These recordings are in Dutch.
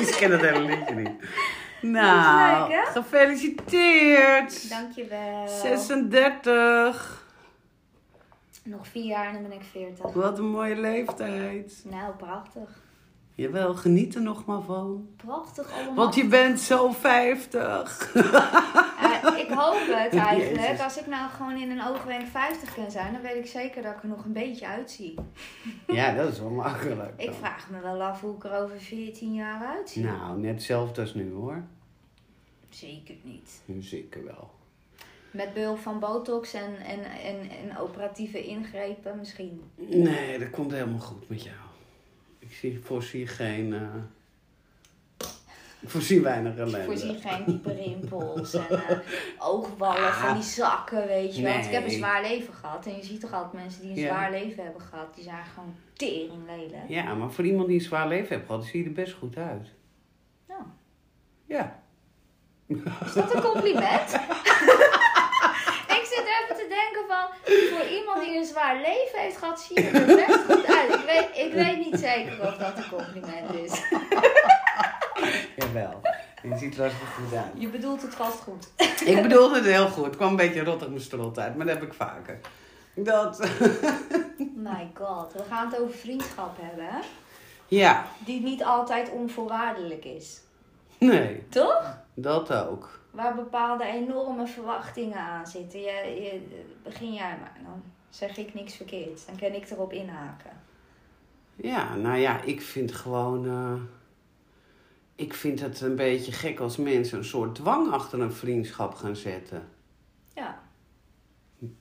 Ik ken het hele liedje niet. Nou, gefeliciteerd. Dankjewel. 36. Nog vier jaar en dan ben ik 40. Wat een mooie leeftijd. Nou, prachtig. Jawel, geniet er nog maar van. Prachtig allemaal. Want je bent zo 50. Ik hoop het eigenlijk. Jezus. Als ik nou gewoon in een oogwenk 50 kan zijn, dan weet ik zeker dat ik er nog een beetje uitzie. Ja, dat is wel makkelijk. Ik vraag me wel af hoe ik er over 14 jaar uitzie. Nou, net hetzelfde als nu hoor. Zeker niet. Zeker wel. Met behulp van botox en, en, en, en operatieve ingrepen misschien. Nee, dat komt helemaal goed met jou. Ik zie, voorzie geen... eh, Ik voorzie weinig ellende. Ik voorzie geen diepe rimpels en eh, oogballen van die zakken, weet je wel. Want ik heb een zwaar leven gehad. En je ziet toch altijd mensen die een Ja. zwaar leven hebben gehad. Die zijn gewoon tering lelijk. Ja, maar voor iemand die een zwaar leven heeft gehad, zie je er best goed uit. Nou, Ja. is dat een compliment? ik zit even te denken van, voor iemand die een zwaar leven heeft gehad, zie je er best goed uit. Ik weet, ik weet niet zeker of dat een compliment is. Jawel. Je ziet er goed uit. Je bedoelt het vast goed. Ik bedoelde het heel goed. Het kwam een beetje rottig mijn strot uit, maar dat heb ik vaker. Dat... My god, we gaan het over vriendschap hebben, hè? Ja. Die niet altijd onvoorwaardelijk is. Nee, Toch? dat ook. Waar bepaalde enorme verwachtingen aan zitten. Je, je, begin jij maar, dan zeg ik niks verkeerds. Dan kan ik erop inhaken. Ja, nou ja, ik vind gewoon... eh, ik vind het een beetje gek als mensen een soort dwang achter een vriendschap gaan zetten. Ja,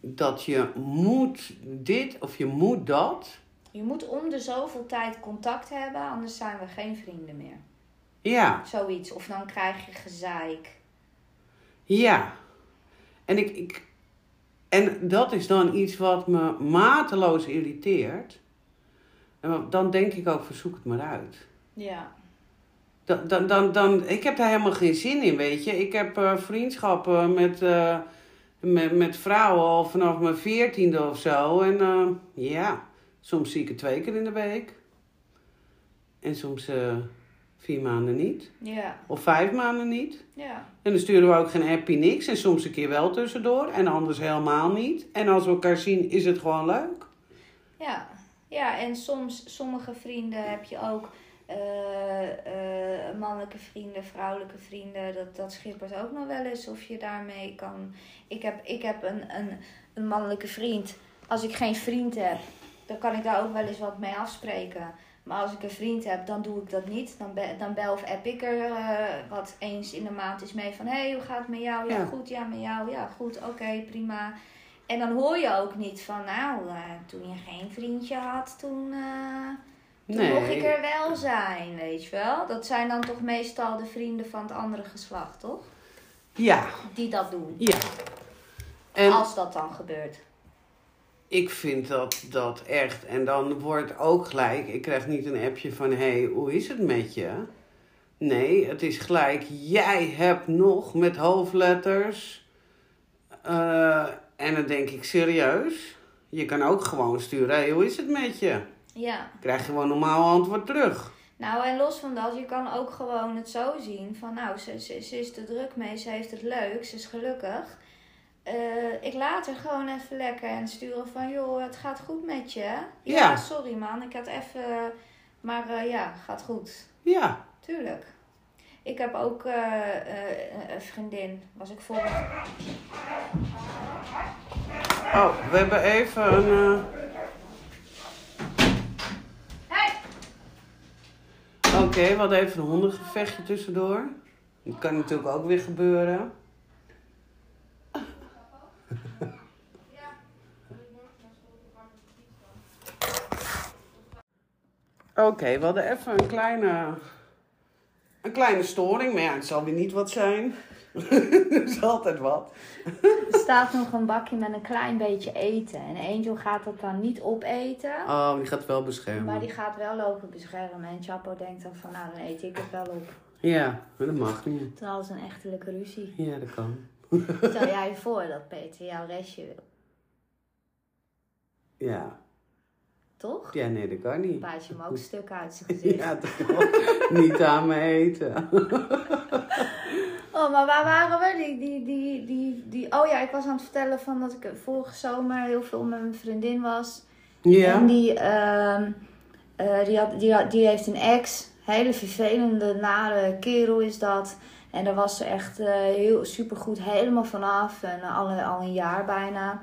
Dat je moet dit of je moet dat. je moet om de zoveel tijd contact hebben, anders zijn we geen vrienden meer. Ja, Zoiets. Of dan krijg je gezeik. ja. En ik, ik... En dat is dan iets wat me mateloos irriteert. En dan denk ik ook, verzoek het maar uit. Ja. Dan, dan, dan, dan, ik heb daar helemaal geen zin in, weet je. Ik heb eh, vriendschappen met, eh, met, met vrouwen al vanaf mijn veertiende of zo. En eh, ja, soms zie ik het twee keer in de week. En soms vier maanden niet. Ja. Of vijf maanden niet. Ja. En dan sturen we ook geen happy niks. En soms een keer wel tussendoor. En anders helemaal niet. En als we elkaar zien, is het gewoon leuk. Ja, ja en soms, sommige vrienden heb je ook eh, mannelijke vrienden, vrouwelijke vrienden. Dat, dat schippert ook nog wel eens of je daarmee kan. Ik heb, ik heb een, een, een mannelijke vriend. Als ik geen vriend heb, dan kan ik daar ook wel eens wat mee afspreken. Maar als ik een vriend heb, dan doe ik dat niet. Dan, be, dan bel of app ik er eh, wat eens in de maand is mee van... Hé, hey, hoe gaat het met jou? Ja, Ja. goed. Ja, met jou? Ja, goed. Oké, prima. En dan hoor je ook niet van, nou, toen je geen vriendje had, toen, toen mocht ik er wel zijn, weet je wel. Dat zijn dan toch meestal de vrienden van het andere geslacht, toch? Ja, Die dat doen. ja. En Als dat dan gebeurt. ik vind dat, dat echt. En dan wordt ook gelijk, ik krijg niet een appje van, hé, hey, hoe is het met je? Nee, het is gelijk, jij hebt nog met hoofdletters. eh, en dan denk ik, serieus? Je kan ook gewoon sturen, hé, hey, hoe is het met je? Ja. Krijg je gewoon normaal antwoord terug. Nou, en los van dat, je kan ook gewoon het zo zien van, nou, ze, ze, ze is er druk mee, ze heeft het leuk, ze is gelukkig. Eh, ik laat er gewoon even lekker en sturen van, joh, het gaat goed met je. Ja, Ja. sorry man, ik had even, maar eh, ja, gaat goed. Ja, Tuurlijk. Ik heb ook eh, een vriendin, was ik vorig... oh, we hebben even een... eh, Hey! Oké, we hadden even een hondengevechtje tussendoor. Dat kan natuurlijk ook weer gebeuren. Oké, we hadden even een kleine, een kleine storing. Maar ja, het zal weer niet wat zijn. Er is altijd wat. Er staat nog een bakje met een klein beetje eten. En Angel gaat dat dan niet opeten. Oh, die gaat wel beschermen. Maar die gaat wel lopen beschermen. En Chapo denkt dan van, nou dan eet ik het wel op. Ja, maar dat mag niet. Terwijl het een echtelijke ruzie. Ja, dat kan. Stel jij je voor dat Peter jouw restje wil. Ja. Toch? Ja, nee, dat kan niet. Bijt je hem ook stuk uit zijn gezicht. Ja, dat kan. niet aan me eten. Oh, maar waar waren we? Die, die, die, die, die... Oh ja, ik was aan het vertellen van dat ik vorige zomer heel veel met mijn vriendin was. En Ja. die, ehm, eh, die, had, die, had- die heeft een ex. Hele vervelende, nare kerel is dat. En daar was ze echt eh, heel supergoed helemaal vanaf. En al, al een jaar bijna.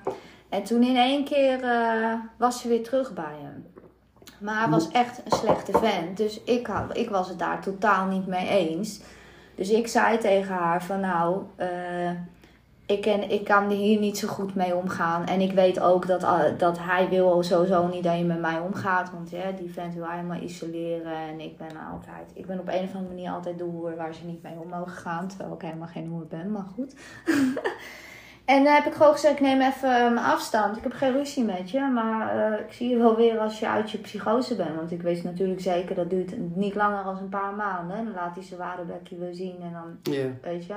En toen in één keer eh, was ze weer terug bij hem. Maar hij was echt een slechte vent. Dus ik, had, ik was het daar totaal niet mee eens. Dus ik zei tegen haar van nou, eh, ik, ken, ik kan hier niet zo goed mee omgaan. En ik weet ook dat, eh, dat hij wil sowieso niet dat je met mij omgaat. Want ja, die vent wil helemaal isoleren. En ik ben altijd, ik ben op een of andere manier altijd de hoer waar ze niet mee om mogen gaan. Terwijl ik helemaal geen hoer ben, maar goed. en dan heb ik gewoon gezegd, ik neem even eh, mijn afstand. Ik heb geen ruzie met je, maar eh, ik zie je wel weer als je uit je psychose bent. Want ik weet natuurlijk zeker, dat duurt niet langer dan een paar maanden. Dan laat hij zijn ware bekje weer zien en dan. Weet je.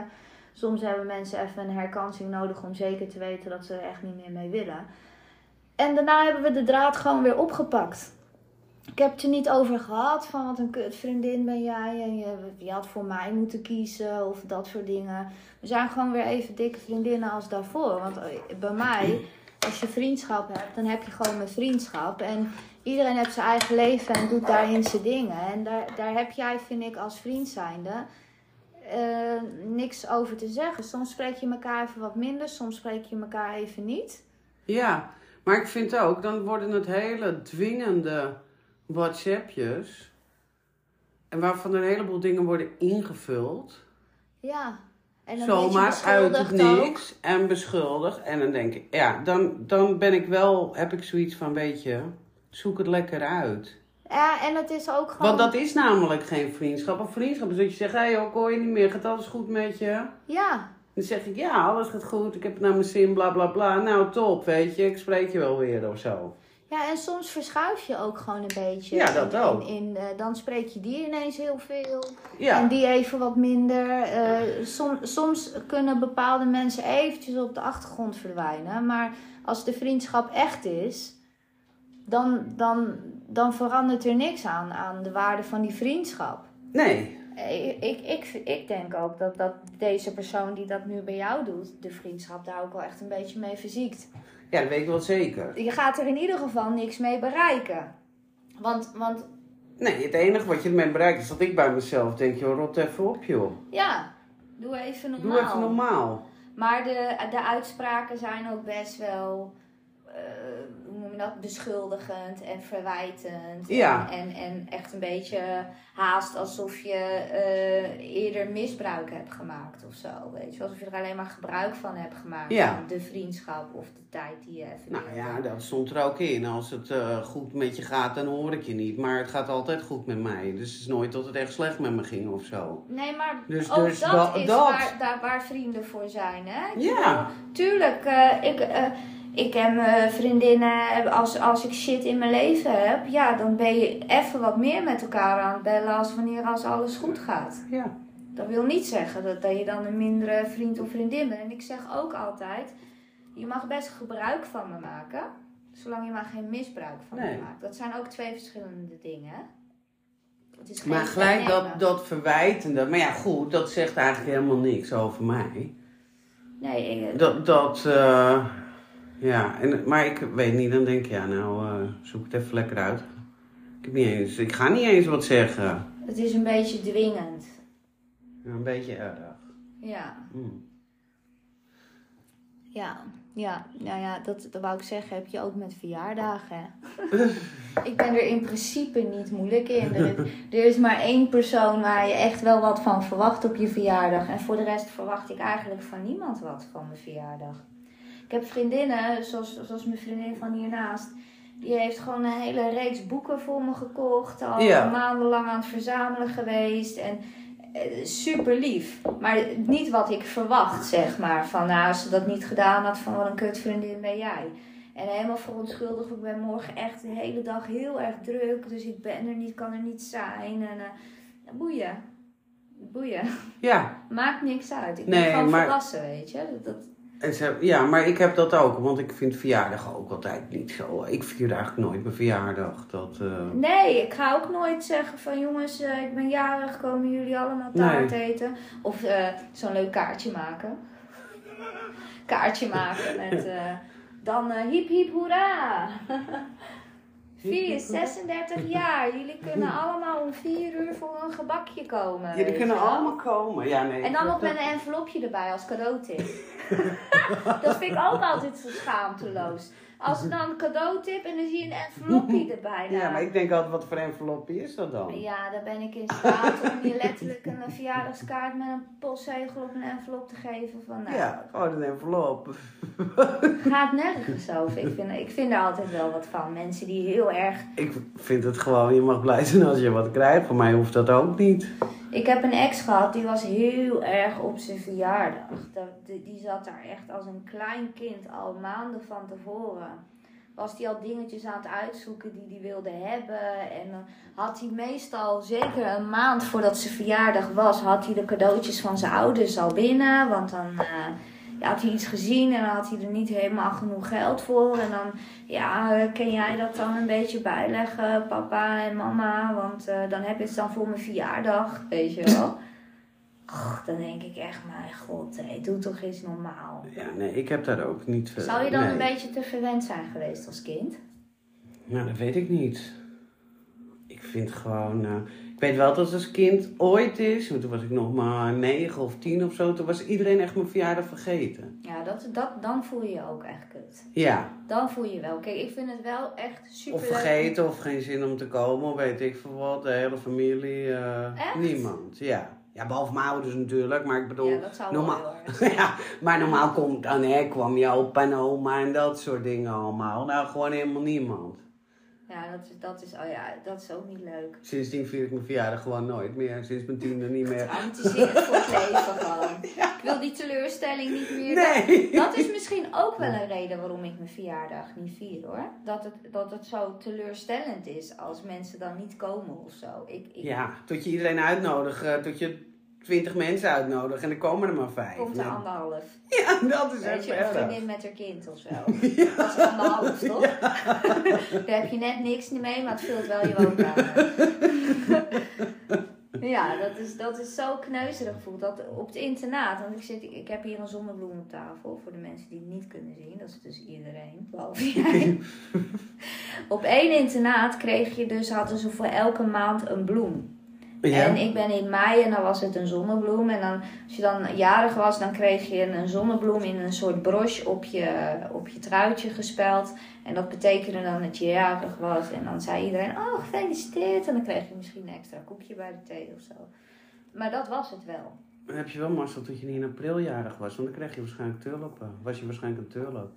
Soms hebben mensen even een herkansing nodig om zeker te weten dat ze er echt niet meer mee willen. En daarna hebben we de draad gewoon weer opgepakt. Ik heb het er niet over gehad van wat een kut vriendin ben jij en je, je had voor mij moeten kiezen of dat soort dingen. We zijn gewoon weer even dikke vriendinnen als daarvoor. Want eh, bij mij, als je vriendschap hebt, dan heb je gewoon een vriendschap. En iedereen heeft zijn eigen leven en doet daarin zijn dingen. En daar, daar heb jij, vind ik, als vriend zijnde eh, niks over te zeggen. Soms spreek je elkaar even wat minder, soms spreek je elkaar even niet. Ja, maar ik vind ook, dan worden het hele dwingende WhatsAppjes. En waarvan een heleboel dingen worden ingevuld. Ja. En dan Zomaar uit het ook. niks en beschuldigd. En dan denk ik, ja, dan, dan ben ik wel, heb ik zoiets van, weet je, zoek het lekker uit. Ja, en het is ook gewoon... Want dat is namelijk geen vriendschap. Een vriendschap is dat je zegt, hé, hey, ik hoor je niet meer, gaat alles goed met je? Ja, Dan zeg ik, ja, alles gaat goed, ik heb het naar mijn zin, bla bla bla. Nou, top, weet je, ik spreek je wel weer of zo. Ja, en soms verschuif je ook gewoon een beetje. Ja, dat ook. In, in, eh, dan spreek je die ineens heel veel. Ja, En die even wat minder. Eh, som, soms kunnen bepaalde mensen eventjes op de achtergrond verdwijnen. Maar als de vriendschap echt is, dan, dan, dan verandert er niks aan, aan de waarde van die vriendschap. nee. Ik, ik, ik, ik denk ook dat, dat deze persoon die dat nu bij jou doet, de vriendschap daar ook wel echt een beetje mee verziekt. Ja, dat weet ik wel zeker. Je gaat er in ieder geval niks mee bereiken. Want, want Nee, het enige wat je ermee bereikt is dat ik bij mezelf denk, joh, rot even op, joh. ja, doe even normaal. Doe even normaal. Maar de, de uitspraken zijn ook best wel, eh, hoe noem je dat, beschuldigend en verwijtend. Ja. En, en, en echt een beetje haast alsof je eh, eerder misbruik hebt gemaakt of zo. Weet je, alsof je er alleen maar gebruik van hebt gemaakt. Ja. Van de vriendschap of de tijd die je even Nou ja, dat stond er ook in. Als het eh, goed met je gaat, dan hoor ik je niet. Maar het gaat altijd goed met mij. Dus het is nooit dat het echt slecht met me ging of zo. Nee, maar Dus- ook dus dat da- is dat. Waar, daar, waar vrienden voor zijn, hè? Ik Ja. bedoel, tuurlijk, eh, ik, ik heb mijn vriendinnen, als, als ik shit in mijn leven heb, ja, dan ben je even wat meer met elkaar aan het bellen als wanneer als alles goed gaat. Ja. Dat wil niet zeggen dat, dat je dan een mindere vriend of vriendin bent. En ik zeg ook altijd, je mag best gebruik van me maken, zolang je maar geen misbruik van Nee. me maakt. Dat zijn ook twee verschillende dingen? Het is geen Maar gelijk dat, dat verwijtende. Maar ja, goed, dat zegt eigenlijk helemaal niks over mij. Nee, ik- Dat, dat eh, ja, en, maar ik weet niet, dan denk ik, ja, nou, eh, zoek het even lekker uit. Ik, heb niet eens, ik ga niet eens wat zeggen. Het is een beetje dwingend. Ja, een beetje erg. Ja, Hm. ja, ja. Nou ja, dat, dat wou ik zeggen, heb je ook met verjaardagen. ik ben er in principe niet moeilijk in. Er, er is maar één persoon waar je echt wel wat van verwacht op je verjaardag. En voor de rest verwacht ik eigenlijk van niemand wat van mijn verjaardag. Ik heb vriendinnen, zoals, zoals mijn vriendin van hiernaast. Die heeft gewoon een hele reeks boeken voor me gekocht. Al Ja. maandenlang aan het verzamelen geweest. En eh, super lief. Maar niet wat ik verwacht, zeg maar. Van nou, als ze dat niet gedaan had, van wat een kutvriendin ben jij. En helemaal verontschuldigd. Ik ben morgen echt de hele dag heel erg druk. Dus ik ben er niet, kan er niet zijn. En eh, boeien. Boeien. Ja, Maakt niks uit. Ik Nee, ben gewoon maar- volwassen, weet je. Dat- En ze, ja, maar ik heb dat ook, want ik vind verjaardag ook altijd niet zo. Ik vier eigenlijk nooit mijn verjaardag. Dat, eh, Nee, ik ga ook nooit zeggen van jongens, eh, ik ben jarig, komen jullie allemaal taart eten. Of eh, zo'n leuk kaartje maken. Kaartje maken met dan hiep hiep hoera. Vier, 36 jaar. Jullie kunnen allemaal om 4 uur voor een gebakje komen. Jullie kunnen allemaal komen. Ja, nee, En dan nog met een envelopje erbij als cadeautip. dat vind ik ook altijd zo schaamteloos. Als dan een cadeautip en dan zie je een envelopje erbij. Ja, maar ik denk altijd, wat voor envelopje is dat dan? Ja, daar ben ik in staat om je letterlijk een verjaardagskaart met een postzegel op een envelop te geven. Van, nou, Ja, gewoon een envelop. gaat nergens over. Ik vind, ik vind er altijd wel wat van. Mensen die heel erg... Ik vind het gewoon, je mag blij zijn als je wat krijgt. Voor mij hoeft dat ook niet. Ik heb een ex gehad, die was heel erg op zijn verjaardag. Die, zat daar echt als een klein kind al maanden van tevoren. Was hij al dingetjes aan het uitzoeken die hij wilde hebben. En dan had hij meestal, zeker een maand voordat zijn verjaardag was, had hij de cadeautjes van zijn ouders al binnen. Want dan eh, ja, had hij iets gezien en dan had hij er niet helemaal genoeg geld voor. En dan, ja, kan jij dat dan een beetje bijleggen, papa en mama? Want eh, dan heb je het dan voor mijn verjaardag, weet je wel. Och, dan denk ik echt, mijn god, hé, doe toch eens normaal. Ja, nee, ik heb daar ook niet... eh, Zou je dan nee. een beetje te verwend zijn geweest als kind? Nou, dat weet ik niet. Ik vind gewoon... eh, ik weet wel dat als kind ooit is, want toen was ik nog maar negen of tien of zo, toen was iedereen echt mijn verjaardag vergeten. Ja, dat, dat, dan voel je je ook echt kut. Ja, Dan voel je wel. Kijk, ik vind het wel echt super of vergeten of geen zin om te komen, of weet ik veel wat. De hele familie, eh, Echt? niemand. Ja. ja, behalve mijn ouders natuurlijk, maar ik bedoel... Ja, dat zou wel normaal, ja, maar normaal komt dan, hè, kwam je opa en oma en dat soort dingen allemaal. Nou, gewoon helemaal niemand. Ja, dat is, dat is, oh ja, dat is ook niet leuk. Sindsdien vier ik mijn verjaardag gewoon nooit meer. Sinds mijn tiende niet meer. Traumatiserend voor het leven gewoon. Ik wil die teleurstelling niet meer. Nee. Dat is misschien ook wel een reden waarom ik mijn verjaardag niet vier hoor. Dat het, dat het zo teleurstellend is als mensen dan niet komen of zo. Ik, ik Ja, tot je iedereen uitnodigt, tot je twintig mensen uitnodigt en er komen er maar vijf. komt er Nee. anderhalf. Ja, dat is Weet echt je, een vriendin met haar kind of zo. Dat is anderhalf, toch? Daar heb je net niks mee, maar het vult wel je woonkamer. ja, dat is, dat is zo kneuzerig gevoeld. Dat op het internaat, want ik, zit, ik heb hier een zonnebloem op tafel voor de mensen die het niet kunnen zien. Dat is dus iedereen, behalve jij. op één internaat kreeg je dus, hadden ze voor elke maand een bloem. Ja. En ik ben in mei en dan was het een zonnebloem. En dan, als je dan jarig was, dan kreeg je een zonnebloem in een soort broche op je, op je truitje gespeld. En dat betekende dan dat je jarig was. En dan zei iedereen, oh gefeliciteerd. En dan kreeg je misschien een extra koekje bij de thee of zo. Maar dat was het wel. Dan heb je wel mazzel dat je niet in april jarig was, want dan krijg je waarschijnlijk tulpen. Was je waarschijnlijk een tulp.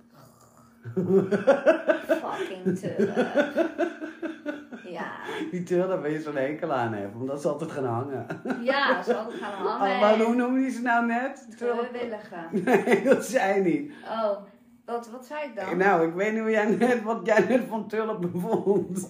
Fucking tulp. Ja, Die tulp waar je zo'n hekel aan hebt, omdat ze altijd gaan hangen. ja ze hadden gaan Oh, maar hoe hangen. noem je ze nou net? Treurwillige. Nee, dat zei je niet. Oh, wat, wat zei ik dan? Nou, ik weet niet hoe jij net, wat jij net van tulpen vond.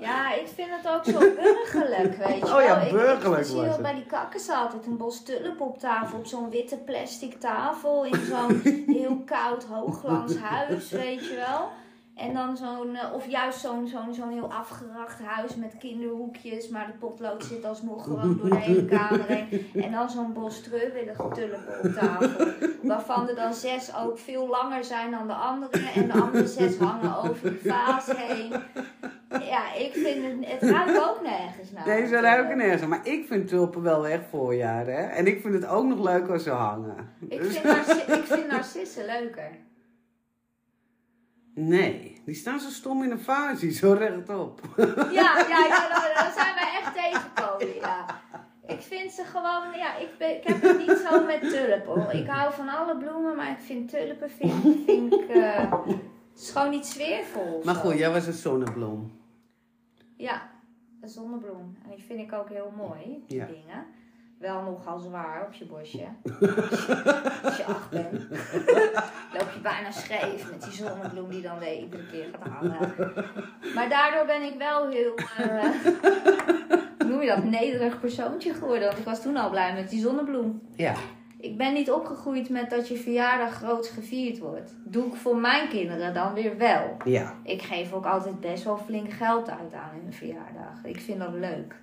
Ja, ik vind het ook zo burgerlijk, weet je Oh wel. ja, Ik- burgerlijk Ik, zie dat het. bij die kakkers altijd een bos tulp op tafel, op zo'n witte plastic tafel, in zo'n heel koud hoogglans huis, weet je wel. En dan zo'n, eh, of juist zo'n zo'n zo'n heel afgeracht huis met kinderhoekjes, maar de potlood zit alsnog gewoon door de hele kamer heen. En dan zo'n bos treurwillige tulpen op tafel, waarvan er dan zes ook veel langer zijn dan de andere. En de andere zes hangen over de vaas heen. Ja, ik vind het, het ruikt ook nergens naar. Deze ruiken nergens. Maar ik vind tulpen wel echt voorjaar, hè. En ik vind het ook nog leuk als ze hangen. Ik vind, ik vind narcissen leuker. Nee, die staan zo stom in een vaas, zo rechtop. Ja, ja, ja daar zijn wij echt tegengekomen, ja. Ik vind ze gewoon, ja, ik, ben, ik heb het niet zo met tulpen. Ik hou van alle bloemen, maar ik vind tulpen, vind, vind ik, eh, het is gewoon niet sfeervol. Maar goed, jij was een zonnebloem. Ja, een zonnebloem. En die vind ik ook heel mooi, die Ja. dingen. Wel nogal zwaar op je bosje. Als je acht bent. Loop je bijna scheef met die zonnebloem die dan weer iedere keer gaat hangen. Maar daardoor ben ik wel heel, hoe noem je dat, nederig persoontje geworden. Want ik was toen al blij met die zonnebloem. Ja. ik ben niet opgegroeid met dat je verjaardag groot gevierd wordt. Doe ik voor mijn kinderen dan weer wel. Ja. Ik geef ook altijd best wel flink geld uit aan hun verjaardag. Ik vind dat leuk.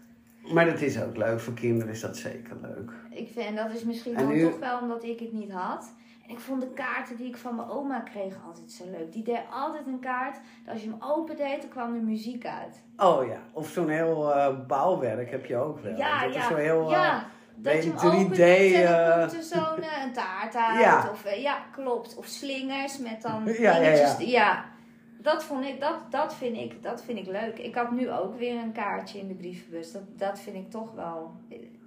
Maar dat is ook leuk. Voor kinderen is dat zeker leuk. Ik vind, en dat is misschien En dan nu- toch wel omdat ik het niet had. En ik vond de kaarten die ik van mijn oma kreeg altijd zo leuk. Die deed altijd een kaart. Dat als je hem opendeed, dan kwam er muziek uit. Oh ja. Of zo'n heel eh, bouwwerk heb je ook wel. Ja, dat ja. is zo heel... eh, ja. Dat je hem 3D, opent en dan eh, komt er zo'n eh, een taart uit. Ja. Of, eh, ja, klopt. Of slingers met dan Ja, ja, dingetjes. ja. Ja, Dat, vond ik, dat, dat, vind ik, dat vind ik leuk. Ik had nu ook weer een kaartje in de brievenbus. Dat, dat vind ik toch wel...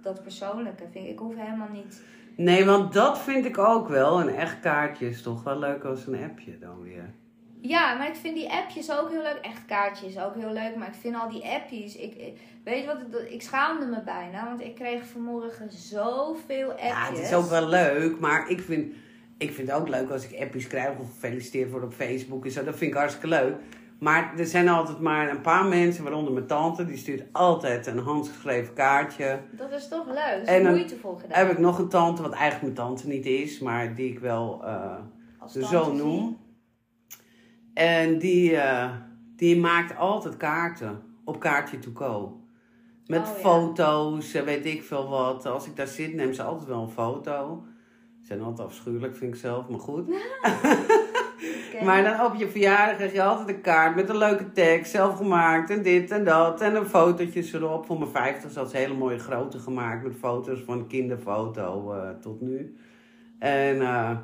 Dat persoonlijke vind ik... Ik hoef helemaal niet... Nee, want dat vind ik ook wel. Een echt kaartje is toch wel leuk als een appje dan weer. Ja, maar ik vind die appjes ook heel leuk. Echt kaartjes ook heel leuk. Maar ik vind al die appjes... Ik, ik- weet je wat? het- Ik schaamde me bijna. Want ik kreeg vanmorgen zoveel appjes. Ja, het is ook wel leuk, maar ik vind, ik vind het ook leuk als ik appjes krijg of gefeliciteerd word op Facebook en zo. Dat vind ik hartstikke leuk. Maar er zijn altijd maar een paar mensen, waaronder mijn tante, die stuurt altijd een handgeschreven kaartje. Dat is toch leuk. Er En is dan moeite voor gedaan. Heb ik nog een tante, wat eigenlijk mijn tante niet is, maar die ik wel eh, Als zo noem. En die, eh, die maakt altijd kaarten op kaartje to go. Met Oh, foto's, weet ik veel wat. Als ik daar zit, neemt ze altijd wel een foto. Zijn altijd afschuwelijk, vind ik zelf, maar goed. Maar dan op je verjaardag krijg je altijd een kaart met een leuke tekst, zelf gemaakt en dit en dat. En een fotootjes erop. Voor mijn 50 had ze hele mooie grote gemaakt met foto's van kinderfoto eh, tot nu. En eh,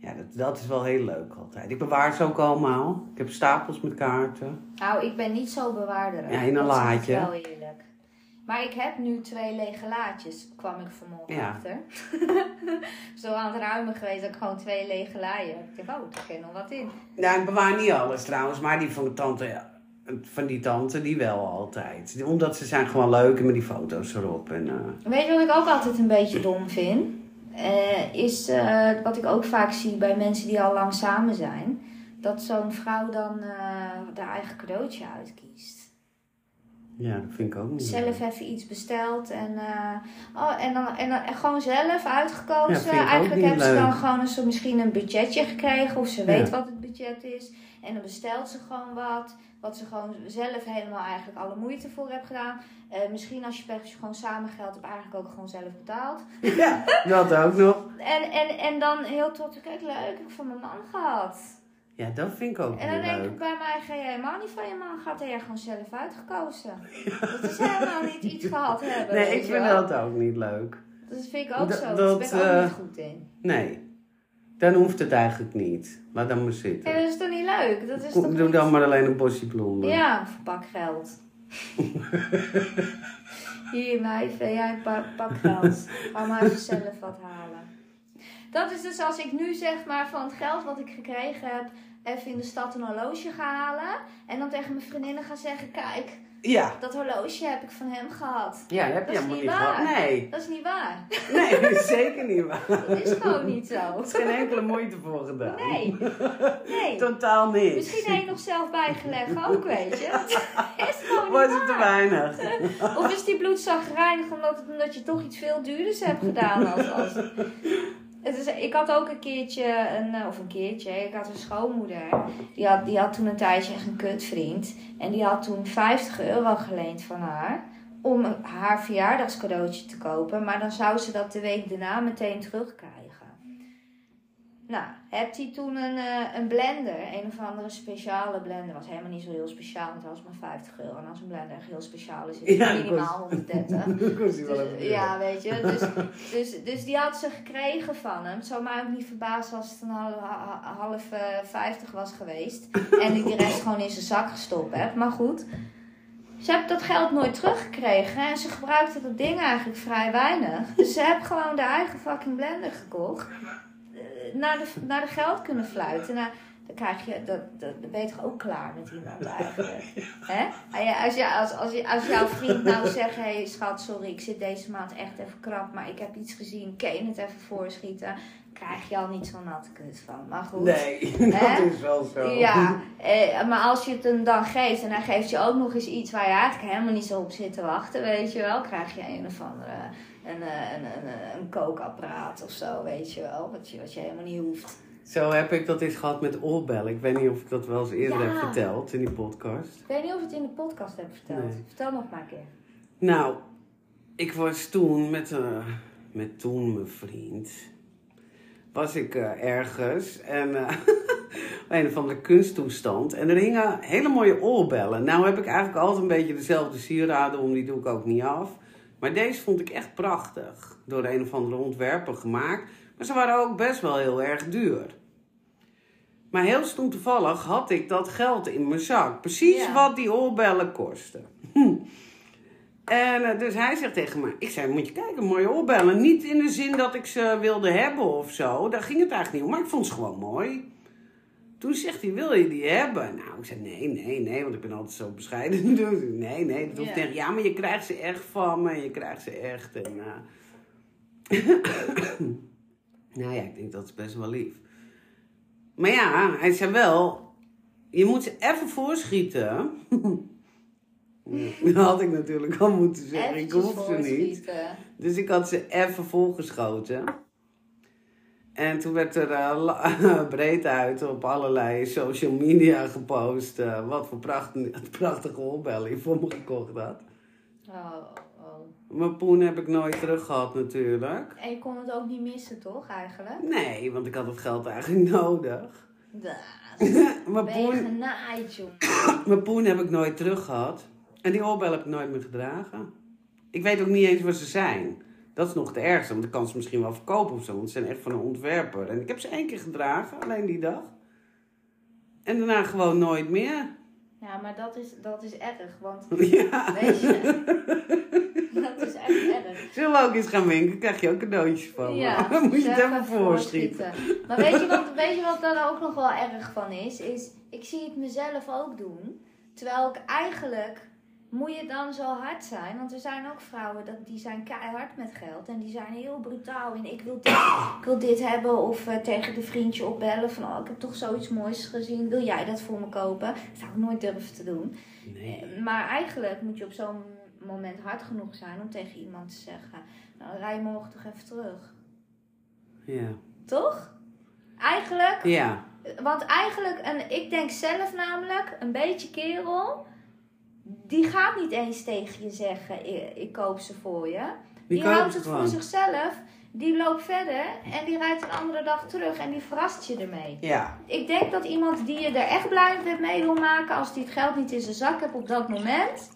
ja, dat, dat is wel heel leuk altijd. Ik bewaar ze ook allemaal. Ik heb stapels met kaarten. Nou, ik ben niet zo bewaarder. Ja, in een laadje. Maar ik heb nu twee lege laadjes, kwam ik vanmorgen Ja. achter. zo aan het ruimen geweest dat ik gewoon twee lege laaien heb. Ik dacht, oh, er nog wat in. Nou, ik bewaar niet alles trouwens, maar die van de tante, van die tante, die wel altijd. Omdat ze zijn gewoon leuk en met die foto's erop. En, eh, Weet je wat ik ook altijd een beetje dom vind? Eh, is eh, wat ik ook vaak zie bij mensen die al lang samen zijn. Dat zo'n vrouw dan haar eigen cadeautje uitkiest. Ja, dat vind ik ook niet. Zelf even iets besteld en, eh, oh, en, dan, en dan en gewoon zelf uitgekozen. Ja, Eigenlijk hebben ze dan gewoon een, misschien een budgetje gekregen of ze weet wat het budget is. En dan bestelt ze gewoon wat, wat ze gewoon zelf helemaal eigenlijk alle moeite voor heeft gedaan. Eh, misschien als je pech als je gewoon samen geld hebt, eigenlijk ook gewoon zelf betaald. Ja, dat ook nog. En, en, en dan heel trots, kijk leuk, ik heb van mijn man gehad. Ja, dat vind ik ook En dan denk ik bij mij, ga je helemaal niet van je man gehad en jij gewoon zelf uitgekozen. Dat is helemaal niet iets gehad hebben. Nee, ik vind wel. dat ook niet leuk. Dat vind ik ook Dat- zo. dat, Daar ben ik ook eh, niet goed in. Nee, dan hoeft het eigenlijk niet. Laat dan maar Ja, zitten. dat is toch niet leuk? Dat is toch Doe niet... dan maar alleen een bosje bloemen. Ja, pak geld. Hier, meid, vind jij een pak, pak geld. Ga maar zelf wat halen. Dat is dus als ik nu zeg maar van het geld wat ik gekregen heb, even in de stad een horloge ga halen. En dan tegen mijn vriendinnen ga zeggen, kijk, Ja, dat horloge heb ik van hem gehad. ja dat heb Dat je is helemaal niet niet waar. gehad. Nee, Dat is niet waar. nee, dat is zeker niet waar. Dat is gewoon niet zo. Er is geen enkele moeite voor gedaan. Nee. Nee. Totaal niks. Misschien heb je nog zelf bijgelegd ook, weet je. Dat is gewoon Was niet het te weinig? Of is die bloedzagrijnig omdat, omdat je toch iets veel duurders hebt gedaan als... als... Het is, ik had ook een keertje, een, eh, of een keertje, ik had een schoonmoeder. Die had, die had toen een tijdje echt een kutvriend. En die had toen 50 euro geleend van haar. Om haar verjaardagscadeautje te kopen. Maar dan zou ze dat de week daarna meteen terugkrijgen. Nou, hebt hij toen een, eh, een blender, een of andere speciale blender. Was helemaal niet zo heel speciaal, want het was maar 50 euro. En als een blender echt heel speciaal is, is het dat minimaal 130. Dat kost hij wel Dus, even. ja, weet je. Dus, dus, dus die had ze gekregen van hem. Het zou mij ook niet verbazen als het een half, ha- half eh, 50 was geweest. En ik de rest gewoon in zijn zak gestopt heb. Maar goed. Ze heeft dat geld nooit teruggekregen. En ze gebruikte dat ding eigenlijk vrij weinig. Dus ze heeft gewoon de eigen fucking blender gekocht. Naar de, naar de geld kunnen fluiten. Nou, dan krijg je, dat, dat, dan ben je toch ook klaar met iemand eigenlijk. Hè? Ja, Als, je, als, als, je, als jouw vriend nou zegt, hé hey, schat, sorry, ik zit deze maand echt even krap, maar ik heb iets gezien, kan je het even voorschieten? Krijg je al niet zo'n natte kut van. Maar goed. Nee, Hè? dat is wel zo. Ja, eh, maar als je het hem dan geeft en hij geeft je ook nog eens iets waar je eigenlijk helemaal niet zo op zit te wachten, weet je wel, krijg je een of andere, een, eh, een, een, een, een kookapparaat of zo, weet je wel, wat je, wat je helemaal niet hoeft. Zo heb ik dat eens gehad met oorbellen. Ik weet niet of ik dat wel eens eerder Ja. heb verteld in die podcast. Ik weet niet of ik het in de podcast heb verteld. Nee. Vertel nog maar een keer. Nou, ik was toen met, eh, met toen mijn vriend. Was ik eh, ergens en eh, een of andere kunsttoestand. En er hingen hele mooie oorbellen. Nou heb ik eigenlijk altijd een beetje dezelfde sieraden om, die doe ik ook niet af. Maar deze vond ik echt prachtig. Door een of andere ontwerper gemaakt. Maar ze waren ook best wel heel erg duur. Maar heel stom toevallig had ik dat geld in mijn zak. Precies Ja. wat die oorbellen kosten. Hm. En eh, dus hij zegt tegen me, ik zei, moet je kijken, mooie oorbellen. Niet in de zin dat ik ze wilde hebben of zo. Daar ging het eigenlijk niet om, maar ik vond ze gewoon mooi. Toen zegt hij, wil je die hebben? Nou, ik zei, nee, nee, nee, want ik ben altijd zo bescheiden. Dus nee, nee, dat hoeft Ja. niet. Ja, maar je krijgt ze echt van me, je krijgt ze echt. En, eh, nou ja, ik denk dat is best wel lief. Maar ja, hij zei wel, je moet ze even voorschieten. Dat had ik natuurlijk al moeten zeggen. ik hoef ze niet. Dus ik had ze even volgeschoten. En toen werd er eh, breed uit op allerlei social media gepost. eh, wat voor prachtige, prachtige oorbellen je voor me gekocht had. Oh, oh. Mijn poen heb ik nooit terug gehad natuurlijk. En je kon het ook niet missen, toch, eigenlijk? Nee, want ik had het geld eigenlijk nodig. Mijn, poen, genaaid, mijn poen heb ik nooit terug gehad. En die oorbellen heb ik nooit meer gedragen. Ik weet ook niet eens waar ze zijn. Dat is nog het ergste, want ik kan ze misschien wel verkopen of zo. Want ze zijn echt van een ontwerper. En ik heb ze één keer gedragen, alleen die dag. En daarna gewoon nooit meer. Ja, maar dat is, dat is erg, want Ja. weet je, dat is echt erg. Zullen we ook eens gaan winken? Krijg je ook cadeautjes van. Ja, Dan moet je het even voorschieten. Maar weet je, wat, weet je wat daar ook nog wel erg van is? Is, ik zie het mezelf ook doen. Terwijl ik eigenlijk, moet je dan zo hard zijn? Want er zijn ook vrouwen, dat, die zijn keihard met geld. En die zijn heel brutaal in, ik wil dit, ik wil dit hebben. Of eh, tegen de vriendje opbellen van, oh, ik heb toch zoiets moois gezien. Wil jij dat voor me kopen? Dat zou ik nooit durven te doen. Nee. Eh, Maar eigenlijk moet je op zo'n moment hard genoeg zijn om tegen iemand te zeggen: Nou, rij morgen toch even terug. Ja. Toch? Eigenlijk, Ja. want eigenlijk, en ik denk zelf namelijk, een beetje kerel, die gaat niet eens tegen je zeggen: Ik, ik koop ze voor je. Die, houdt het voor zichzelf, die loopt verder en die rijdt een andere dag terug en die verrast je ermee. Ja. Ik denk dat iemand die je er echt blij mee wil maken, als die het geld niet in zijn zak heeft op dat moment,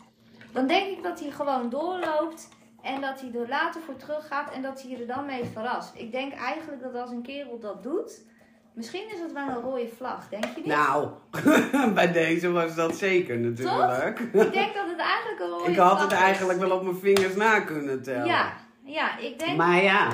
dan denk ik dat hij gewoon doorloopt en dat hij er later voor teruggaat en dat hij je er dan mee verrast. Ik denk eigenlijk dat als een kerel dat doet, misschien is het wel een rode vlag, denk je niet? Nou, bij deze was dat zeker natuurlijk. Ik denk dat het eigenlijk een rode Ik vlag had het is. eigenlijk wel op mijn vingers na kunnen tellen. Ja, ja, ik denk... Maar ja,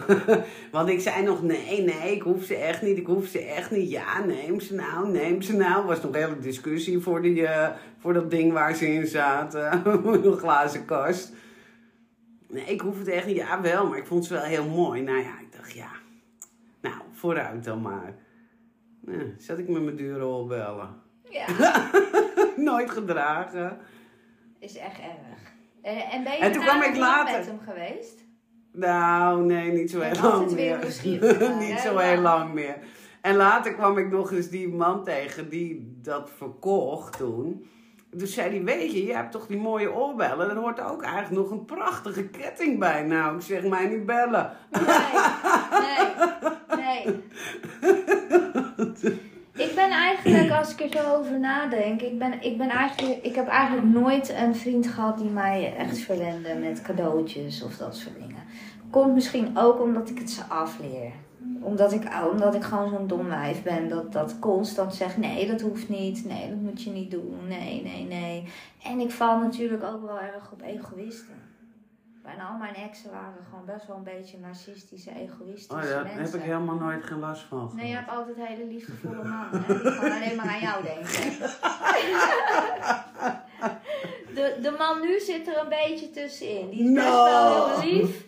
want ik zei nog nee, nee, ik hoef ze echt niet, ik hoef ze echt niet. Ja, neem ze nou, neem ze nou. was nog een hele discussie voor, die, eh, voor dat ding waar ze in zaten. een glazen kast. Nee, ik hoef het echt niet. Ja, wel, maar ik vond ze wel heel mooi. Nou ja, ik dacht ja, vooruit dan maar. Nou, zat ik met mijn dure oorbellen. Ja, Nooit gedragen. is echt erg. Eh, En ben je En toen kwam ik nog later. met hem geweest? Nou, nee, niet zo heel altijd lang weer meer. niet zo heel lang meer. En later kwam ik nog eens die man tegen die dat verkocht toen. Toen zei hij, weet je, je hebt toch die mooie oorbellen? Er hoort ook eigenlijk nog een prachtige ketting bij. Nou, ik zeg mij niet bellen. Nee, nee, nee. Ik ben eigenlijk, als ik er zo over nadenk, ik, ben, ik, ben eigenlijk, ik heb eigenlijk nooit een vriend gehad die mij echt verwende met cadeautjes of dat soort dingen. Komt misschien ook omdat ik het ze afleer. Omdat ik, omdat ik gewoon zo'n dom wijf ben dat, dat constant zegt, nee dat hoeft niet, nee dat moet je niet doen, nee, nee, nee. En ik val natuurlijk ook wel erg op egoïsten. Bijna al mijn exen waren gewoon best wel een beetje narcistische, egoïstische Oh, daar mensen. heb ik helemaal nooit geen last van. Nee, je hebt altijd hele liefdevolle mannen, hè, die gewoon alleen maar aan jou denken. De, de man nu zit er een beetje tussenin. Die is best wel heel lief.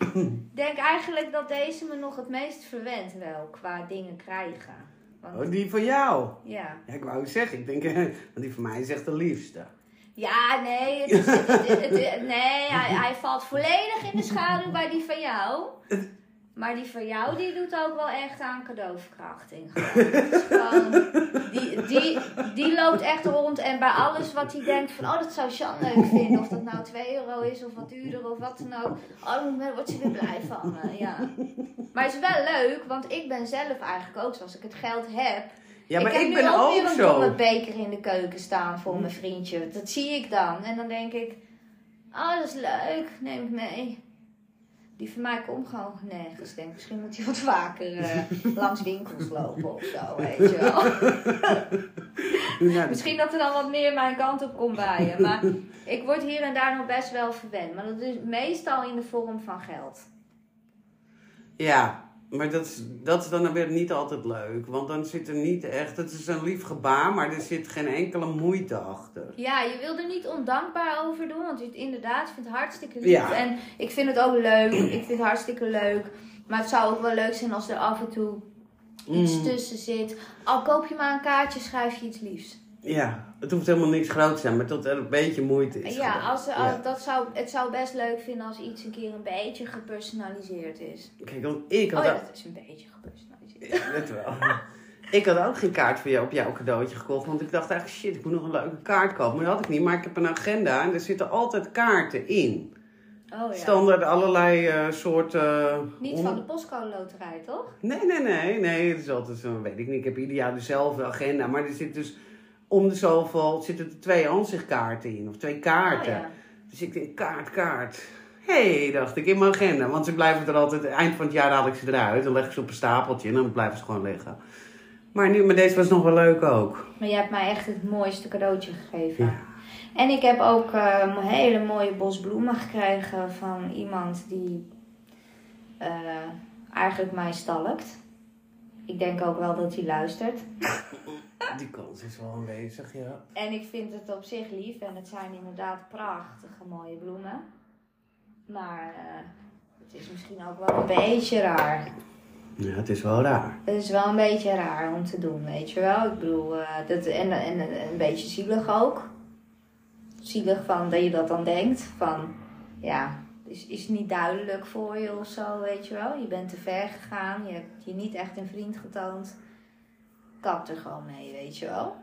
denk eigenlijk dat deze me nog het meest verwendt wel qua dingen krijgen. Want, Oh, die van jou. ja. Ja, ik wou zeggen, ik denk, want die van mij is echt de liefste. Ja, nee, nee hij, valt volledig in de schaduw bij die van jou. Maar die van jou, die doet ook wel echt aan cadeauverkrachting. Die, die, die loopt echt rond en bij alles wat hij denkt van, oh dat zou Sean leuk vinden. Of dat nou 2 euro is of wat duurder of wat dan ook. Oh, dan wordt ze weer blij van ja. Maar het is wel leuk, want ik ben zelf eigenlijk ook zo. Als ik het geld heb, Ja, maar ik ik, heb nu ben ook ook weer een zo. domme beker in de keuken staan voor mijn vriendje. Dat zie ik dan. En dan denk ik, oh dat is leuk, neem ik mee. Die van mij komt gewoon nergens. Denk, misschien moet hij wat vaker eh, langs winkels lopen of zo, weet je wel. Misschien dat er dan wat meer mijn kant op komt bij je. Maar ik word hier en daar nog best wel verwend. Maar dat is meestal in de vorm van geld. Ja, maar dat is, dat is dan weer niet altijd leuk. Want dan zit er niet echt... Het is een lief gebaar, maar er zit geen enkele moeite achter. Ja, je wil er niet ondankbaar over doen, want je het inderdaad vindt het hartstikke lief. Ja. En ik vind het ook leuk, ik vind het hartstikke leuk. Maar het zou ook wel leuk zijn als er af en toe iets Mm. tussen zit. Al koop je maar een kaartje, schrijf je iets liefs. Ja, het hoeft helemaal niks groot te zijn, maar tot er een beetje moeite is. ja, gewoon. als, als, Ja. Dat zou, het zou best leuk vinden als iets een keer een beetje gepersonaliseerd is. Kijk, want ik had Oh ja, dat is een beetje gepersonaliseerd. Ja, dat wel. Ik had ook geen kaart voor jou op jouw cadeautje gekocht. Want ik dacht eigenlijk, shit, ik moet nog een leuke kaart kopen. Maar dat had ik niet. Maar ik heb een agenda en er zitten altijd kaarten in. Oh ja. Standaard allerlei eh, soorten... Niet on- van de postcode loterij, toch? Nee, nee, nee. Nee, het is altijd zo, weet ik niet. Ik heb ieder jaar dezelfde agenda. Maar er zit dus om de zoveel zitten er twee aanzichtkaarten in. Of twee kaarten. Oh ja. Dus ik denk, kaart, kaart. Hé, hey, dacht ik, in mijn agenda. Want ze blijven er altijd, eind van het jaar haal ik ze eruit. Dan leg ik ze op een stapeltje en dan blijven ze gewoon liggen. Maar, nu, maar deze was nog wel leuk ook. Maar je hebt mij echt het mooiste cadeautje gegeven. Ja. En ik heb ook eh, een hele mooie bos bloemen gekregen van iemand die eh, eigenlijk mij stalkt. Ik denk ook wel dat hij luistert. Die kans is wel aanwezig, ja. En ik vind het op zich lief en het zijn inderdaad prachtige mooie bloemen. Maar eh, het is misschien ook wel een beetje raar. Ja, het is wel raar. Het is wel een beetje raar om te doen, weet je wel. Ik bedoel, eh, dat, en, en een beetje zielig ook. Zielig van dat je dat dan denkt. Van, ja, is, is niet duidelijk voor je of zo, weet je wel. Je bent te ver gegaan, je hebt je niet echt een vriend getoond. Kap er gewoon mee, weet je wel.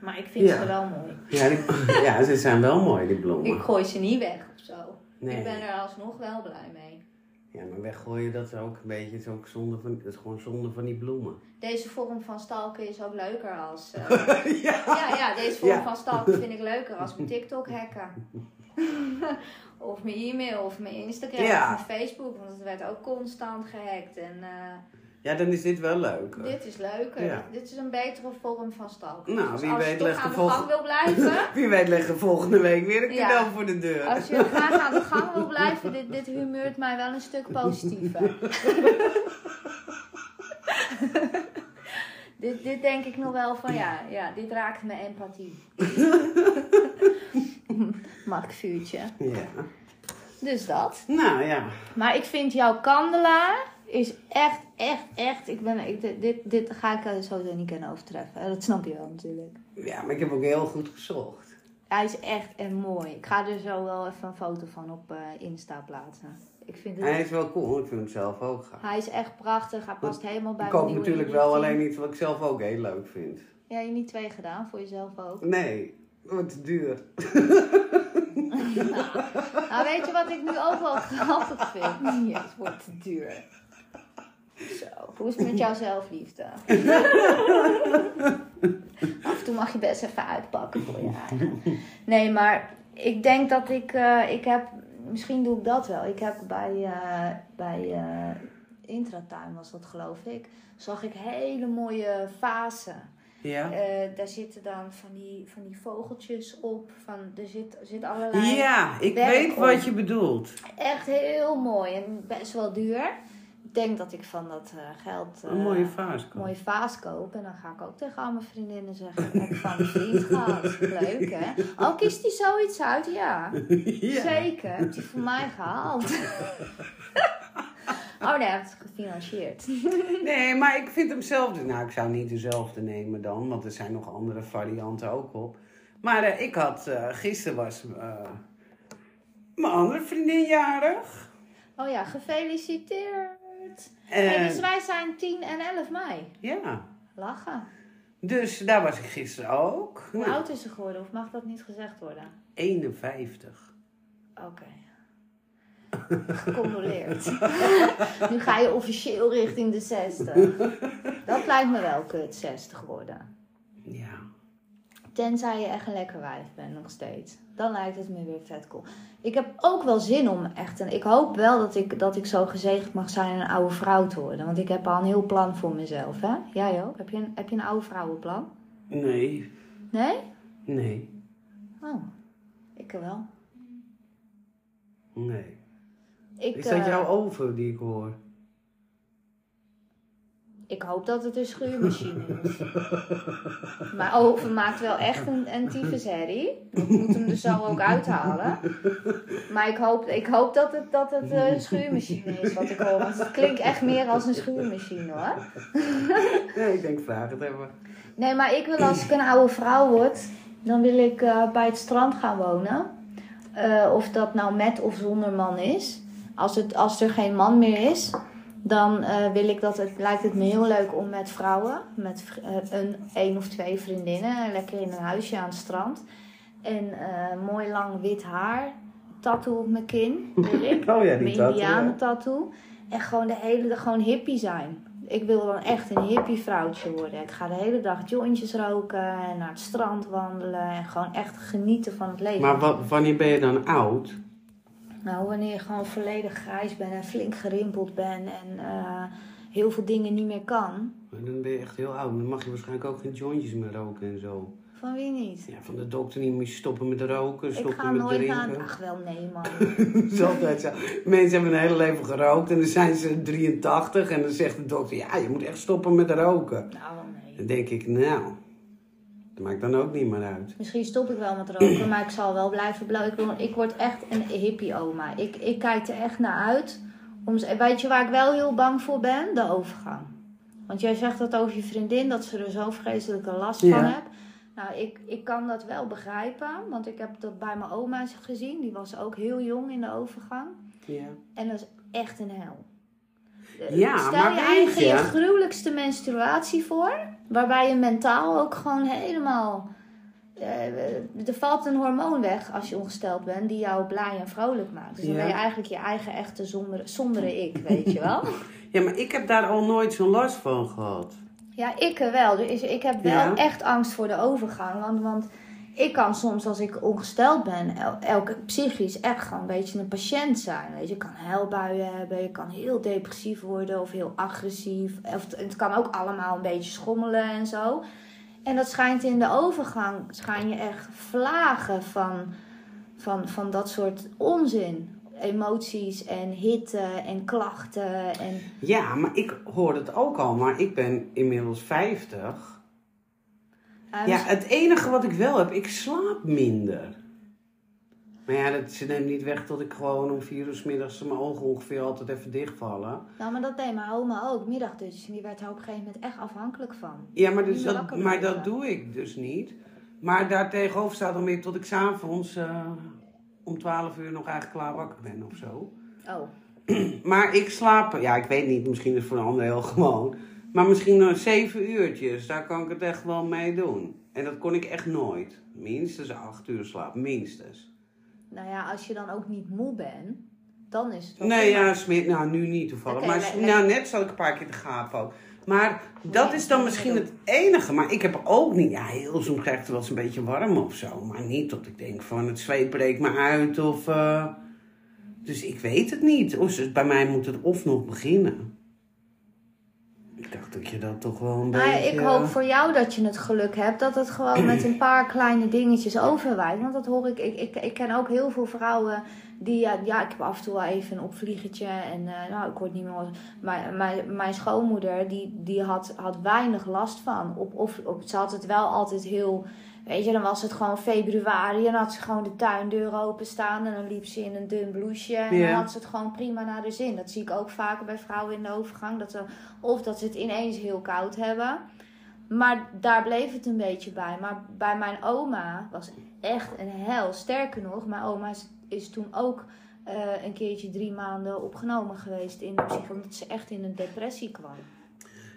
Maar ik vind Ja. ze wel mooi. Ja, die, ja, ze zijn wel mooi, die bloemen. Ik gooi ze niet weg of zo. Nee. Ik ben er alsnog wel blij mee. Ja, maar weggooien, dat is ook een beetje, is ook zonde van, is gewoon zonde van die bloemen. Deze vorm van stalken is ook leuker als... eh, ja. Ja, ja, deze vorm Ja. van stalken vind ik leuker als mijn TikTok hacken. of mijn e-mail, of mijn Instagram, of mijn Facebook. Want het werd ook constant gehackt. En eh, Ja, dan is dit wel leuk. dit is leuker. Ja. Dit is een betere vorm van stalken. Nou, dus wie als weet je toch aan de gang wil blijven... Wie weet leggen volgende week weer een Ja. cadeau voor de deur. Als je graag aan de gang wil blijven, dit, dit humeurt mij wel een stuk positiever. dit, dit denk ik nog wel van ja, ja dit raakt mijn empathie. Mag ik vuurtje? Ja. Dus dat. Nou ja. Maar ik vind jouw kandelaar is echt, echt, echt. Ik ben, ik, dit, dit, ga ik sowieso niet kunnen overtreffen. Dat snap je wel natuurlijk. Ja, maar ik heb ook heel goed gezocht. Hij is echt en mooi. Ik ga er zo wel even een foto van op eh, Insta plaatsen. Ik vind het, Hij is wel cool, ik vind hem zelf ook gaaf. hij is echt prachtig. Hij past helemaal bij Ik koop natuurlijk wel alleen iets wat ik zelf ook heel leuk vind. Ja, je niet twee gedaan voor jezelf ook. Nee, wordt te duur. Nou, weet je wat ik nu ook wel grappig vind? Het wordt te duur. Hoe is het met jouw zelfliefde? Af en toe mag je best even uitpakken voor je eigen. Nee, maar ik denk dat ik, eh, ik heb, misschien doe ik dat wel. Ik heb bij, eh bij eh Intratuin was dat geloof ik, zag ik hele mooie vazen. Ja? Daar zitten dan van die, van die vogeltjes op. Van, er, zit, zit allerlei. Ja, ik weet wat je bedoelt. Echt heel mooi en best wel duur. Ik denk dat ik van dat eh, geld eh, Een mooie vaas. een mooie vaas koop. En dan ga ik ook tegen al mijn vriendinnen zeggen ik van een vriend gehad. Leuk hè? Oh, kiest die zoiets uit? Ja. ja. Zeker. Heb die voor mij gehaald. Oh nee, hij heeft het gefinancierd. Nee, maar ik vind hem zelf... Nou, ik zou niet dezelfde nemen dan, want er zijn nog andere varianten ook op. Maar eh, ik had... eh, gisteren was eh, mijn andere vriendin jarig. Oh ja, gefeliciteerd. En, Hey, dus wij zijn 10 en 11 mei. Ja, Lachen. dus daar was ik gisteren ook. Hoe Nou, oud is ze geworden? Of mag dat niet gezegd worden? 51. Oké. Gecondoleerd. nu ga je officieel richting de 60. Dat lijkt me wel kut, 60 worden. Ja. Tenzij je echt een lekker wijf bent nog steeds. Dan lijkt het me weer vet cool. Ik heb ook wel zin om echt een... Ik hoop wel dat ik, dat ik zo gezegend mag zijn een oude vrouw te worden. Want ik heb al een heel plan voor mezelf, hè? Jij ook? Heb je een, heb je een oude vrouwenplan? Nee, Nee? nee, Oh, ik wel. nee. Ik, Is dat eh, jouw over die ik hoor? Ik hoop dat het een schuurmachine is. Mijn oven maakt wel echt een, een tyfus herrie. Ik moet hem er zo ook uithalen. Maar ik hoop, ik hoop dat het, dat het een schuurmachine is wat ik hoor. Want het klinkt echt meer als een schuurmachine hoor. Nee, ik denk vraag het even. Nee, maar ik wil als ik een oude vrouw word, dan wil ik eh, bij het strand gaan wonen. Eh, of dat nou met of zonder man is. Als, het, als er geen man meer is, dan eh, wil ik dat het, lijkt het me heel leuk om met vrouwen, met eh, een, één of twee vriendinnen, lekker in een huisje aan het strand. En eh, mooi lang wit haar, tattoo op mijn kin, ik. Oh ja, Mijn die tattoo, indianen tattoo. En gewoon de hele dag gewoon hippie zijn. Ik wil dan echt een hippie vrouwtje worden. Ik ga de hele dag jointjes roken en naar het strand wandelen. En gewoon echt genieten van het leven. Maar wa- wanneer ben je dan oud? Nou, wanneer je gewoon volledig grijs bent en flink gerimpeld bent en eh, heel veel dingen niet meer kan. Dan ben je echt heel oud. Dan mag je waarschijnlijk ook geen jointjes meer roken en zo. Van wie niet? Ja, van de dokter niet moet je stoppen met roken, Ik stoppen ga met nooit drinken. naar... Ach wel, nee man. Dat is altijd zo. Mensen hebben een hele leven gerookt en dan zijn ze 83 en dan zegt de dokter, ja, je moet echt stoppen met roken. Nou, nee. Dan denk ik, nou, maakt dan ook niet meer uit. Misschien stop ik wel met roken, maar ik zal wel blijven blauw. Ik, wil- ik word echt een hippie oma. Ik, ik kijk er echt naar uit. Om, weet je waar ik wel heel bang voor ben? De overgang. Want jij zegt dat over je vriendin, dat ze er zo vreselijke last Ja. van hebt. Nou, ik, ik kan dat wel begrijpen, want ik heb dat bij mijn oma gezien. Die was ook heel jong in de overgang. Ja. En dat is echt een hel. Eh, Ja, Stel maar je eigen je- je gruwelijkste menstruatie voor. Waarbij je mentaal ook gewoon helemaal... eh, er valt een hormoon weg als je ongesteld bent die jou blij en vrolijk maakt. Dus dan Ja. ben je eigenlijk je eigen echte sombere, sombere ik, weet je wel. ja, maar ik heb daar al nooit zo'n last van gehad. Ja, ik er wel. Dus ik heb wel Ja. echt angst voor de overgang. Want, want ik kan soms, als ik ongesteld ben, el- elke psychisch echt gewoon een beetje een patiënt zijn. Weet je, je kan huilbuien hebben, je kan heel depressief worden of heel agressief. Of het, het kan ook allemaal een beetje schommelen en zo. En dat schijnt in de overgang, schijn je echt vlagen van, van, van dat soort onzin. Emoties en hitte en klachten en... Ja, maar ik hoor het ook al, maar ik ben inmiddels 50. Ja, Ja, het enige wat ik wel heb, ik slaap minder. Maar ja, dat ze neemt niet weg tot ik gewoon om vier uur middags mijn ogen ongeveer altijd even dichtvallen. Nou, maar dat deed mijn oma ook, middagdutjes. En die werd er op een gegeven moment echt afhankelijk van. Ja, maar, dus dat, maar dat doe ik dus niet. Maar daartegenover staat dan weer tot ik s'avonds uh, om 12 uur nog eigenlijk klaar wakker ben of zo. Oh, Maar ik slaap, ja, ik weet niet, misschien is het voor een ander heel gewoon. Maar misschien nog zeven uurtjes, daar kan ik het echt wel mee doen. En dat kon ik echt nooit. Minstens acht uur slaap, minstens. nou ja, als je dan ook niet moe bent, dan is het wel Nee, ja, smeer, nou nu niet toevallig. Maar nou, net zat ik een paar keer te gapen ook. Maar dat Nee, is dan misschien het enige. Maar ik heb ook niet, ja, heel soms krijg ik het wel eens een beetje warm of zo. Maar niet dat ik denk van het zweet breekt me uit of... eh, dus ik weet het niet. Of bij mij moet het of nog beginnen. Ik dacht dat je dat toch wel een Maar beetje... ik hoop voor jou dat je het geluk hebt dat het gewoon met een paar kleine dingetjes overwijkt. Want dat hoor ik, ik, ik, ik ken ook heel veel vrouwen die, ja, ja, ik heb af en toe wel even een opvliegetje en eh, nou, ik word niet meer. Maar mijn, mijn schoonmoeder, die, die had, had weinig last van. Op, of, op, ze had het wel altijd heel Weet je, dan was het gewoon februari en had ze gewoon de tuindeur openstaan. En dan liep ze in een dun blouseje en dan had ze het gewoon prima naar de zin. Dat zie ik ook vaker bij vrouwen in de overgang. Dat ze, of dat ze het ineens heel koud hebben. Maar daar bleef het een beetje bij. Maar bij mijn oma was echt een hel. Sterker nog, mijn oma is, is toen ook eh, een keertje drie maanden opgenomen geweest in de psych, omdat ze echt in een depressie kwam.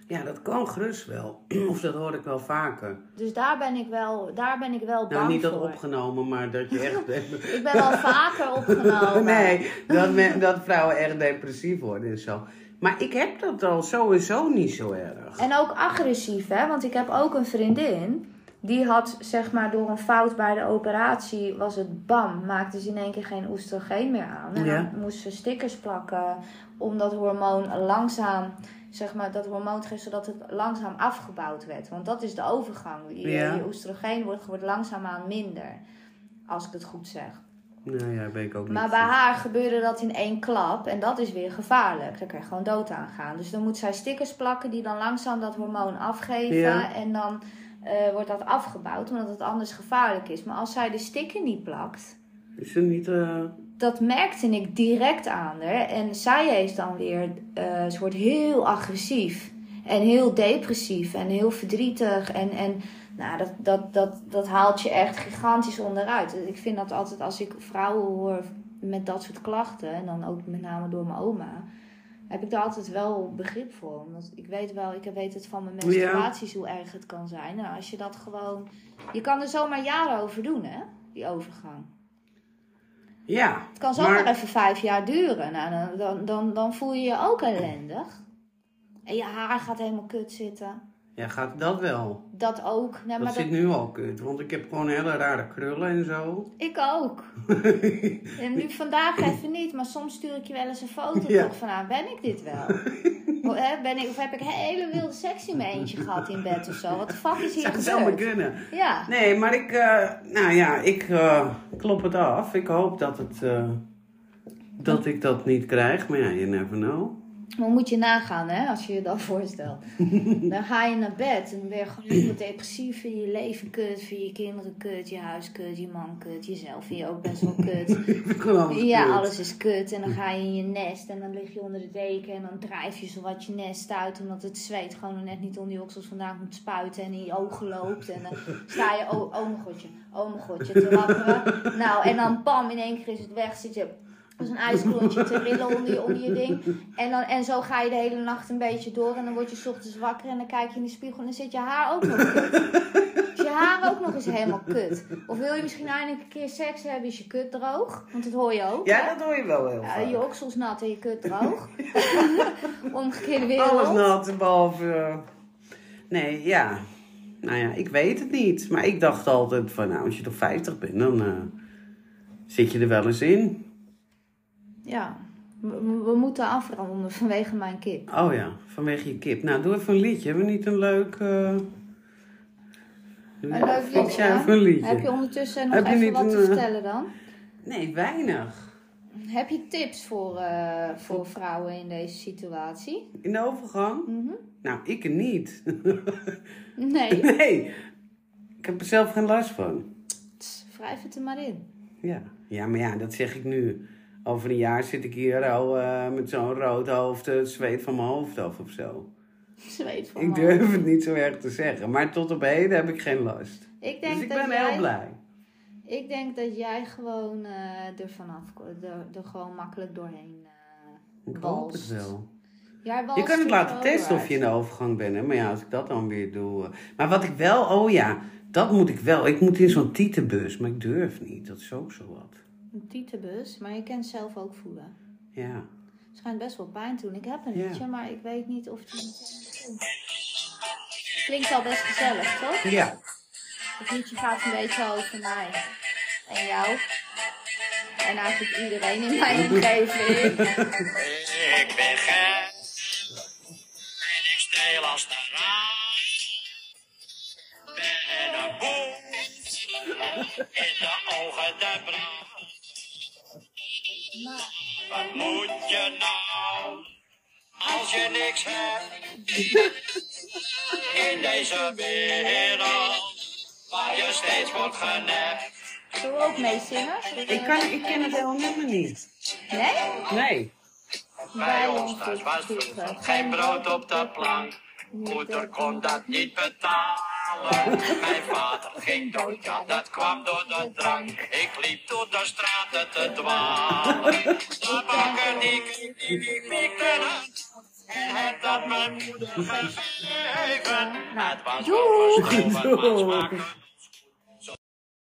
Ja, dat kan gerust wel. Of dat hoor ik wel vaker. Dus daar ben ik wel, daar ben ik wel bang Nou, niet dat voor. opgenomen, maar dat je echt... Ik ben wel vaker opgenomen. nee, dat, men- dat vrouwen echt depressief worden en zo. Maar ik heb dat al sowieso niet zo erg. En ook agressief, hè? Want ik heb ook een vriendin. Die had, zeg maar, door een fout bij de operatie, was het bam, maakte ze in één keer geen oestrogeen meer aan. En Ja. dan moest ze stickers plakken om dat hormoon langzaam, zeg maar, dat hormoon te geven, zodat het langzaam afgebouwd werd. Want dat is de overgang. Je, Ja. je oestrogeen wordt, wordt langzaamaan minder, als ik het goed zeg. Nou ja, ben ik ook niet. Maar bij haar gebeurde dat in één klap en dat is weer gevaarlijk. Daar kan je gewoon dood aan gaan. Dus dan moet zij stickers plakken die dan langzaam dat hormoon afgeven. Ja. En dan eh, wordt dat afgebouwd, omdat het anders gevaarlijk is. Maar als zij de sticker niet plakt, Is er niet... eh, dat merkte ik direct aan haar. En zij is dan weer, eh, ze wordt heel agressief. En heel depressief en heel verdrietig. En, en nou, dat, dat, dat, dat haalt je echt gigantisch onderuit. Ik vind dat altijd als ik vrouwen hoor met dat soort klachten. En dan ook met name door mijn oma. Heb ik daar altijd wel begrip voor. Omdat ik weet wel, ik weet het van mijn menstruaties hoe erg het kan zijn. Nou, als je dat gewoon... Je kan er zomaar jaren over doen, hè? Die overgang. Ja. Het kan zomaar Maar- even vijf jaar duren. Nou, dan, dan, dan, dan voel je je ook ellendig. En je haar gaat helemaal kut zitten. Ja, gaat dat wel. Dat ook. Nee, Dat maar zit dat, nu al kut, want ik heb gewoon hele rare krullen en zo. ik ook. en nu vandaag even niet, maar soms stuur ik je wel eens een foto Ja. toch van, nou, ben ik dit wel? Of, hè, ben ik, of heb ik hele wilde seks in mijn eentje gehad in bed of zo? Wat de fuck is hier Dat zou maar gebeurd? kunnen. Ja. Nee, maar ik, eh, nou ja, ik eh, klop het af. Ik hoop dat het, eh, dat ik dat niet krijg, maar ja, you never know. Maar moet je nagaan, hè, als je je dat voorstelt. dan ga je naar bed en dan ben je gewoon helemaal depressief. Vind je leven kut, vind je kinderen kut, je huis kut, je man kut, jezelf vind je ook best wel kut. Alles ja, kut. alles is kut. En dan ga je in je nest en dan lig je onder de deken en dan drijf je zowat je nest uit. Omdat het zweet gewoon net niet onder je oksels vandaan moet spuiten en in je ogen loopt. En dan sta je, oh, oh mijn godje, oh mijn godje, te wapperen. Nou, en dan bam, in één keer is het weg. Zit je als een ijsklontje te rillen onder je, onder je ding. En, dan, en zo ga je de hele nacht een beetje door. En dan word je 's ochtends wakker en dan kijk je in de spiegel en dan zit je haar ook nog kut. Is je haar ook nog eens helemaal kut? Of wil je misschien eindelijk een keer seks hebben, is je kut droog? Want dat hoor je ook. hè? Ja, dat hoor je wel heel Ja, vaak. je oksels nat en je kut droog. Omgekeerde wereld. Alles nat, behalve... eh, Nee, ja. Nou ja, ik weet het niet. Maar ik dacht altijd van, nou, als je toch 50 bent, dan eh, zit je er wel eens in. Ja, we, we moeten afronden vanwege mijn kip. Oh ja, vanwege je kip. Nou, doe even een liedje. Hebben we niet een leuk... eh, Een leuk liedje, jij hè? even een liedje? Heb je ondertussen nog Heb je even wat een, te eh, vertellen dan? Nee, weinig. Heb je tips voor, eh, voor vrouwen in deze situatie? In de overgang? Mhm. Nou, ik niet. Nee, nee, ik heb er zelf geen last van. Wrijf het er maar in. Ja. ja, maar ja, dat zeg ik nu. Over een jaar zit ik hier al eh, met zo'n rood hoofd, eh, het zweet van mijn hoofd af of zo. Zweet van Ik durf het niet zo erg te zeggen, maar tot op heden heb ik geen last. Ik denk Dus ik dat ben jij, heel blij. Ik denk dat jij gewoon eh er vanaf er, er gewoon makkelijk doorheen eh Ik hoop het wel. Je kan het er laten testen of je in de overgang bent, hè? maar ja, als ik dat dan weer doe. eh. Maar wat ik wel, oh ja, dat moet ik wel. Ik moet in zo'n tietenbus, maar ik durf niet. Dat is ook zo wat. Een tietenbus, maar je kent zelf ook voelen. Ja. Het schijnt best wel pijn te doen. Ik heb een Ja. liedje, maar ik weet niet of die... Klinkt al best gezellig, toch? Ja. Het liedje gaat een beetje over mij en jou. En eigenlijk iedereen in mijn omgeving. Ik ben Wat moet je nou? Als je niks hebt. In deze wereld. waar je steeds wordt genept. Zullen we ook meezingen? Ik, kan, ik ken het hele nummer niet. Nee? Nee. Bij ons thuis was vroeger geen brood op de plank. Moeder kon dat niet betalen. Mijn vader ging dood, ja dat kwam door de drank. Ik liep door de straten te dwalen. De bakker die kreeg die meer kunnen. En heb dat mijn moeder gegeven. Het was verschil, maar smaken.